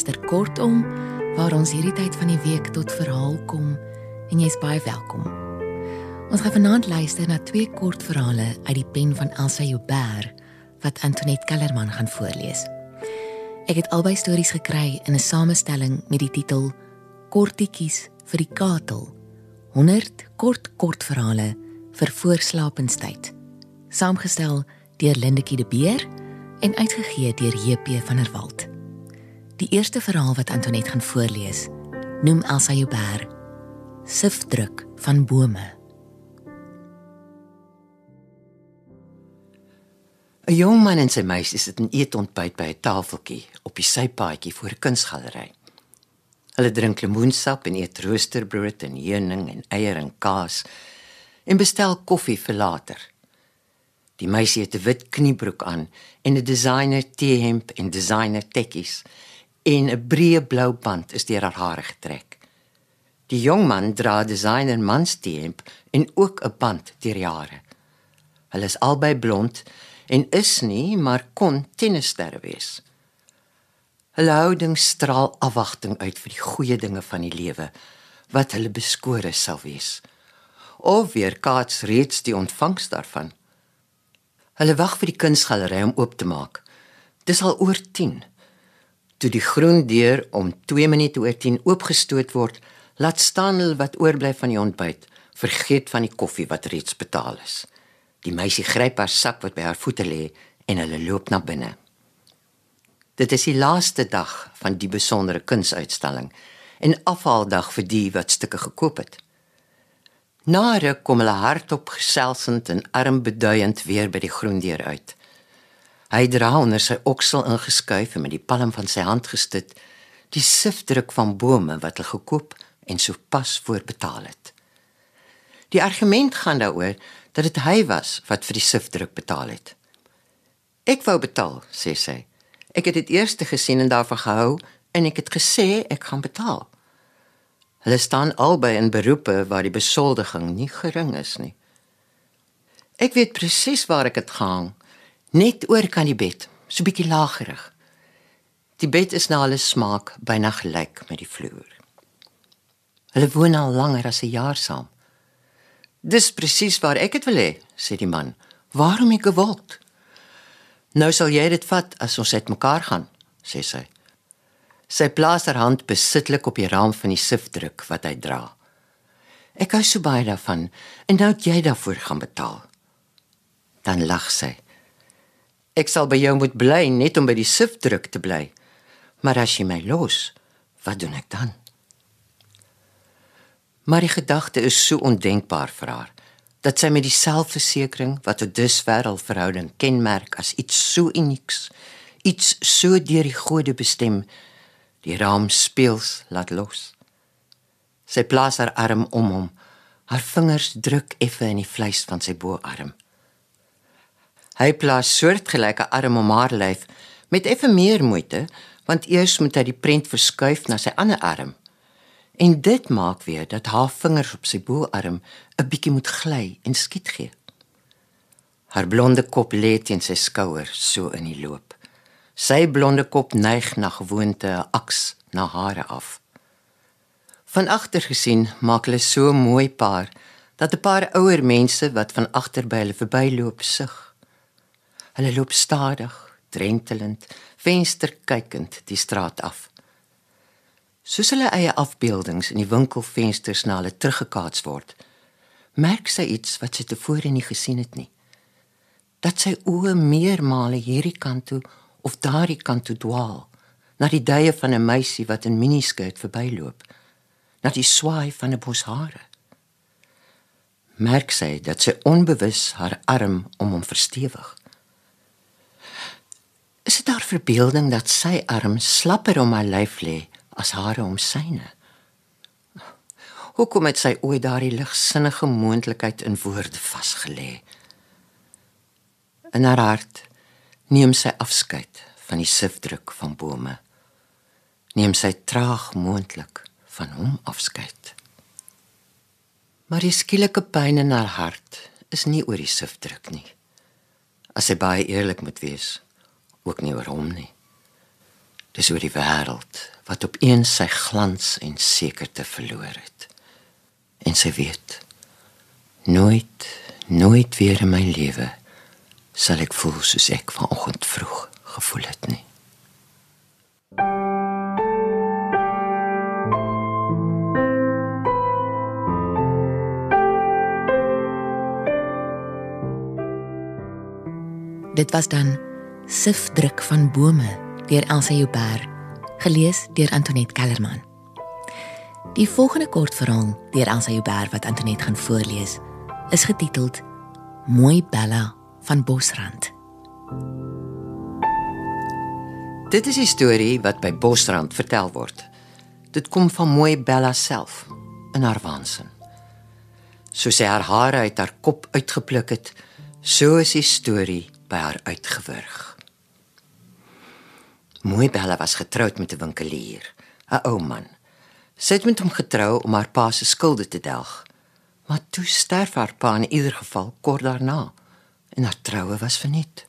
luister kortom waar ons hierdie tyd van die week tot verhaal kom en jy's baie welkom. Ons gaan vanaand luister na twee kort verhale uit die pen van Elsa Joubert wat Antoinette Kellerman gaan voorlees. Ek het albei stories gekry in 'n samestelling met die titel Kortetjies vir die katel. 100 kort kortverhale vir voorslapenstyd. Saamgestel deur Lindetjie de Beer en uitgegee deur JP van der Walt. Die eerste verhaal wat Antoinette gaan voorlees, noem Elsa Joubert Sifdruk van bome. 'n Jong man en sy meisie sit in eetontbyt by 'n tafeltjie op die sypaadjie voor 'n kunsgalery. Hulle drink lemoensap en eet roosterbrood en heuning en eier en kaas en bestel koffie vir later. Die meisie het 'n wit kniebroek aan en 'n designer T-hemp en designer tekkies en 'n breë blou band is deur haar hare getrek. Die jong man dra designer mans T-hemp en ook 'n band deur die hare. Hulle is albei blond en is nie maar kon tennissterre wees. Hulle houding straal afwagting uit vir die goeie dinge van die lewe wat hulle beskore sal wees. Of weer kaats reeds die ontvangs daarvan. Hulle wag vir die kunsgalery om oop te maak. Dis al oor 10. Toe die groen deur om 2 minute oor 10 oopgestoot word, laat staan hulle wat oorbly van die ontbyt, vergeet van die koffie wat reeds betaal is. Die meisie gryp haar sak wat by haar voete lê en hulle loop na binne. Dit is die laaste dag van die besondere kunsuitstalling en afhaaldag vir die wat stukke gekoop het. Nare kom hulle hardop geselsend en armbeduiend weer by die groen deur uit. Hy dra onder sy oksel ingeskuif en met die palm van sy hand gestit die sifdruk van bome wat hy gekoop en sopas voorbetaal het. Die argument gaan daaroor dat dit hy was wat vir die sifdruk betaal het. Ek wou betaal, sê sy. Ek het dit eers gesien en daarvan gehou en ek het gesê ek gaan betaal. Hulle staan albei in beroepe waar die besoldiging nie gering is nie. Ek weet presies waar ek dit gehang net oor kan die bed, so bietjie lagerig. Die bed is na hulle smaak byna gelyk met die vloer. Hulle woon al langer as 'n jaar saam. Dis presies waar ek dit wil hê, sê die man. Waarom ek gewild? Nou sal jy dit vat as ons uitmekaar gaan, sê sy. Sy plaas haar hand besitlik op die raam van die sifdruk wat hy dra. Ek hou so baie daarvan en nou jy daarvoor gaan betaal. Dan lag sy. Ek sal by jou moet bly net om by die sifdruk te bly. Maar as jy my los, wat doen ek dan? Maar die gedagte is so ondenkbaar vir haar dat sy met die selfversekering wat tot dusver al verhouding kenmerk as iets so unieks, iets so deur die gode bestem, die raam speels laat los. Sy plaas haar arm om hom. Haar vingers druk effe in die vleis van sy boarm. Hy plaas soortgelyke arm om haar lyf met effe meer moeite, want eers moet hy die prent verskuif na sy ander arm. En dit maak weer dat haar vingers op sy boarm 'n bietjie moet gly en skiet gee. Haar blonde kop lê teen sy skouer so in die loop. Sy blonde kop neig na gewoonte 'n aks na hare af. Van agter gesien maak hulle so mooi paar dat 'n paar ouer mense wat van agter by hulle verbyloop sug. Hulle loop stadig, drentelend, vensterkykend die straat af. Soos hulle eie afbeeldings in die winkelvensters na hulle teruggekaats word, merk sy iets wat sy tevore nie gesien het nie. Dat sy oë meermale hierdie kant toe of daardie kant toe dwaal, na die duie van 'n meisie wat in miniskirt verbyloop, na die swaai van 'n bos hare. Merk sy dat sy onbewus haar arm om hom verstewig. Is dit haar verbeelding dat sy arm slapper om haar lyf lê as hare om syne? Hoekom het sy ooit daardie ligsinnige moontlikheid in woorde vasgelê? In haar hart neem sy afskeid van die sifdruk van bome. Neem sy traag moontlik van hom afskeid. Maar die skielike pyn in haar hart is nie oor die sifdruk nie. As sy baie eerlik moet wees, ook nie oor hom nie. Dis oor die wêreld wat opeens sy glans en sekerte verloor het. En sy weet nooit nooit weer in my lewe sal ek voel soos ek vanoggend vroeg gevoel het nie. Dit was dan Sifdruk van bome deur Elsa Joubert, gelees deur Antoinette Kellerman. Die volgende kortverhaal deur Elsa Joubert wat Antoinette gaan voorlees, is getiteld Mooi Bella van Bosrand. Dit is 'n storie wat by Bosrand vertel word. Dit kom van Mooi Bella self in haar waansin. Soos sy haar hare uit haar kop uitgepluk het, so is die storie by haar uitgewurg. Mooi Bella was getroud met 'n winkelier, 'n ou man. Sy het met hom getrou om haar pa se skulde te delg. Maar toe sterf haar pa in ieder geval kort daarna en haar troue was verniet.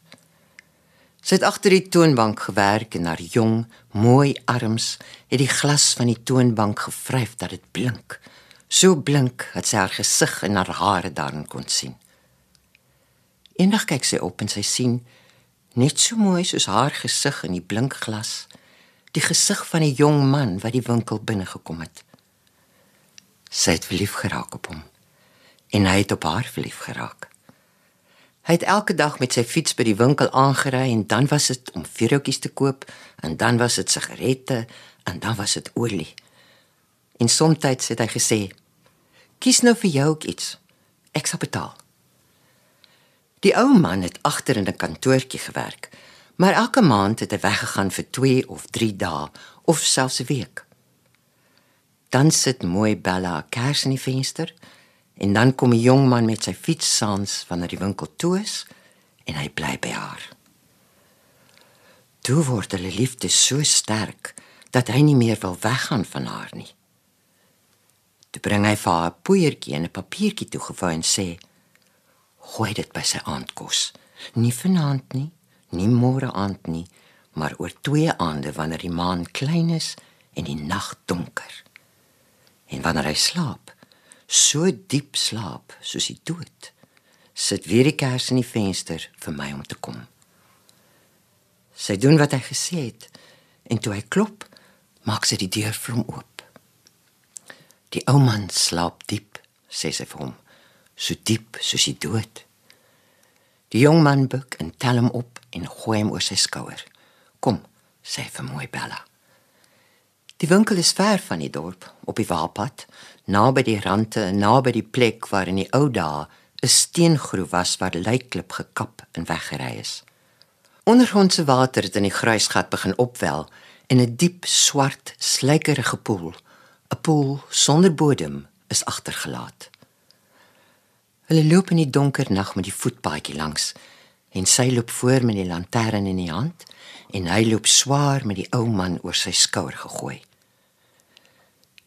Sy het agter die toonbank gewerk en haar jong, mooi arms het die glas van die toonbank gevryf dat dit blink. So blink dat sy haar gesig en haar hare daarin kon sien. Eendag kyk sy op en sy sien net so mooi soos haar gesig in die blink glas, die gesig van 'n jong man wat die winkel binne gekom het. Sy het verlief geraak op hom en hy het op haar verlief geraak. Hy het elke dag met sy fiets by die winkel aangery en dan was dit om vuurhoutjies te koop en dan was dit sigarette en dan was dit olie. En soms het hy gesê: "Kies nou vir jou iets. Ek sal betaal." Die ou man het agter in 'n kantoortjie gewerk, maar elke maand het hy weggegaan vir 2 of 3 dae of selfs 'n week. Dan sit mooi Bella kers in die venster en dan kom 'n jong man met sy fiets saans wanneer die winkel toe is en hy bly by haar. Toe word hulle liefde so sterk dat hy nie meer wil weggaan van haar nie. Toe bring hy vir haar 'n poeiertjie en 'n papiertjie toegevou en sê: gooi dit by sy aandkos. Nie vanaand nie, nie môre aand nie, maar oor twee aande wanneer die maan klein is en die nag donker. En wanneer hy slaap, so diep slaap soos die dood, sit weer die kers in die venster vir my om te kom. Sy doen wat hy gesê het en toe hy klop, maak sy die deur vir hom oop. Die ou man slaap diep, sê sy vir hom so diep soos die dood. Die jong man buig en tel hom op en gooi hom oor sy skouer. Kom, sê vir mooi Bella. Die winkel is ver van die dorp, op die waarpad, naby die rande naby die plek waar in die ou dae 'n steengroef was waar lykklip gekap en weggery is. Ondergrondse water het in die gruisgat begin opwel en 'n diep swart slykerige poel, 'n poel sonder bodem, is agtergelaat. Hulle loop in die donker nag met die voetpaadjie langs en sy loop voor met die lantern in die hand en hy loop swaar met die ou man oor sy skouer gegooi.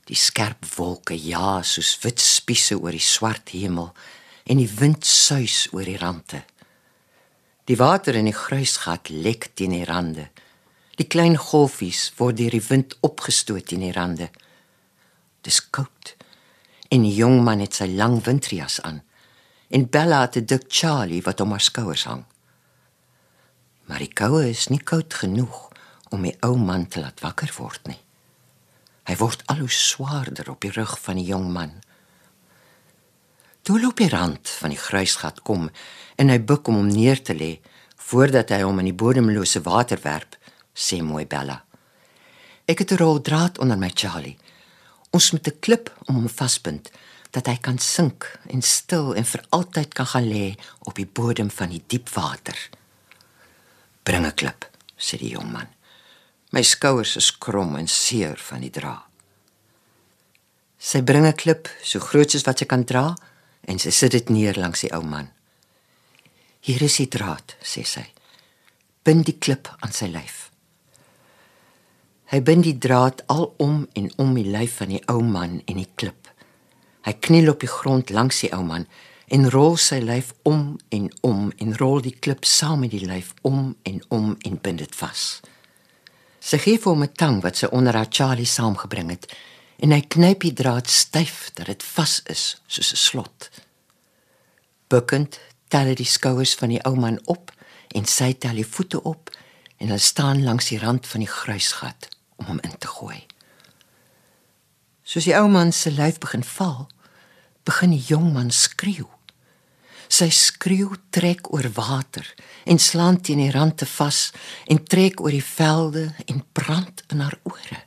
Die skerp wolke ja soos wit spiese oor die swart hemel en die wind suis oor die rande. Die water in die gruisgat lek teen die rande. Die klein golfies word deur die wind opgestoot teen die rande. Dis koud en die jong man het sy lang winterjas aan en Bella het 'n dik Charlie wat om haar skouers hang. Maar die koue is nie koud genoeg om die ou man te laat wakker word nie. Hy word al hoe swaarder op die rug van die jong man. Toe loop hy rand van die gruisgat kom en hy buig om hom neer te lê voordat hy hom in die bodemlose water werp, sê mooi Bella. Ek het 'n rol draad onder my Charlie. Ons moet 'n klip om hom vasbind dat hy kan sink en stil en vir altyd kan gaan lê op die bodem van die diep water. Bring 'n klip, sê die jong man. My skouers is krom en seer van die dra. Sy bring 'n klip so groot soos wat sy kan dra en sy sit dit neer langs die ou man. Hier is die draad, sê sy. Bind die klip aan sy lyf. Hy bind die draad al om en om die lyf van die ou man en die klip. Hy kniel op die grond langs die ou man en rol sy lyf om en om en rol die klip saam met die lyf om en om en bind dit vas. Sy gee vir hom 'n tang wat sy onder haar Charlie saamgebring het en hy knyp die draad styf dat dit vas is soos 'n slot. Bukkend tel hy die skouers van die ou man op en sy tel die voete op en hulle staan langs die rand van die gruisgat om hom in te gooi. Soos die ou man se lyf begin val, begin die jong man skreeu. Sy skreeu trek oor water en slaan teen die rand te vas en trek oor die velde en brand in haar ore.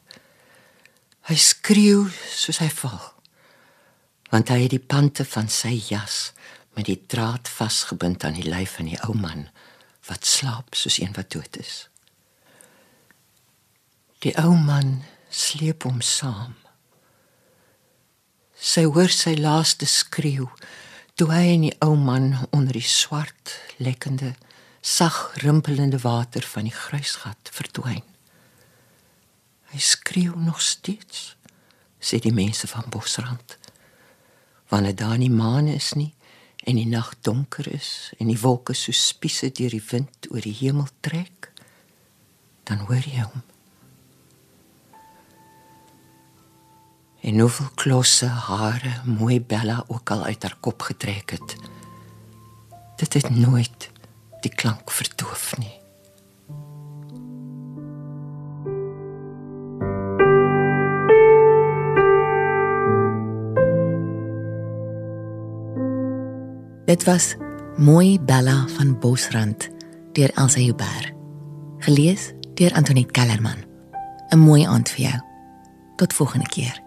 Hy skreeu soos hy val. Want hy het die pante van sy jas met die draad vasgebind aan die lyf van die ou man wat slaap soos een wat dood is. Die ou man sleep hom saam. Sy hoor sy laaste skreeu toe hy en die ou man onder die swart, lekkende, sag rimpelende water van die gruisgat verdwyn. Hy skreeu nog steeds, sê die mense van Bosrand. Wanneer daar nie maan is nie en die nag donker is en die wolke so spiese deur die wind oor die hemel trek, dan hoor jy hom. En hoeveel klosse hare mooi Bella ook al uit haar kop getrek het. Dit het nooit die klank verdoof nie. Dit was Mooi Bella van Bosrand deur Elsa Huber. Gelees deur Antoinette Kellerman. 'n Mooi aand vir jou. Tot volgende keer.